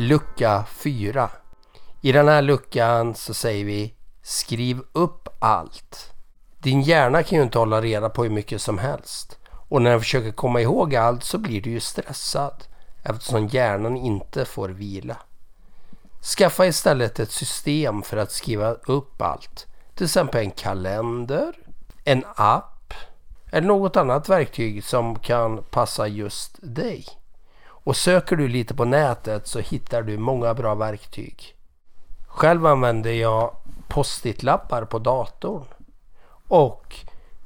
lucka 4. I den här luckan så säger vi skriv upp allt. Din hjärna kan ju inte hålla reda på hur mycket som helst. Och när den försöker komma ihåg allt så blir du ju stressad eftersom hjärnan inte får vila. Skaffa istället ett system för att skriva upp allt. Till exempel en kalender, en app eller något annat verktyg som kan passa just dig. Och söker du lite på nätet så hittar du många bra verktyg. Själv använder jag post-it-lappar på datorn och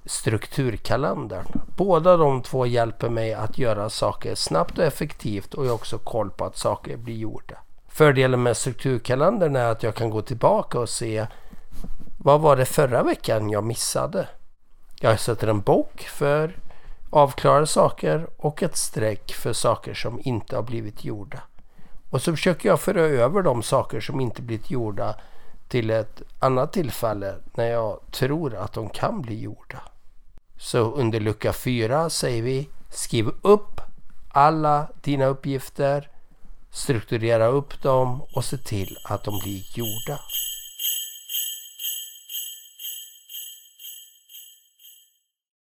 strukturkalendern. Båda de två hjälper mig att göra saker snabbt och effektivt och jag har också koll på att saker blir gjorda. Fördelen med strukturkalendern är att jag kan gå tillbaka och se vad var det förra veckan jag missade? Jag sätter en bock för avklarade saker och ett streck för saker som inte har blivit gjorda. Och så försöker jag föra över de saker som inte blivit gjorda till ett annat tillfälle när jag tror att de kan bli gjorda. Så under lucka 4 säger vi skriv upp alla dina uppgifter, strukturera upp dem och se till att de blir gjorda.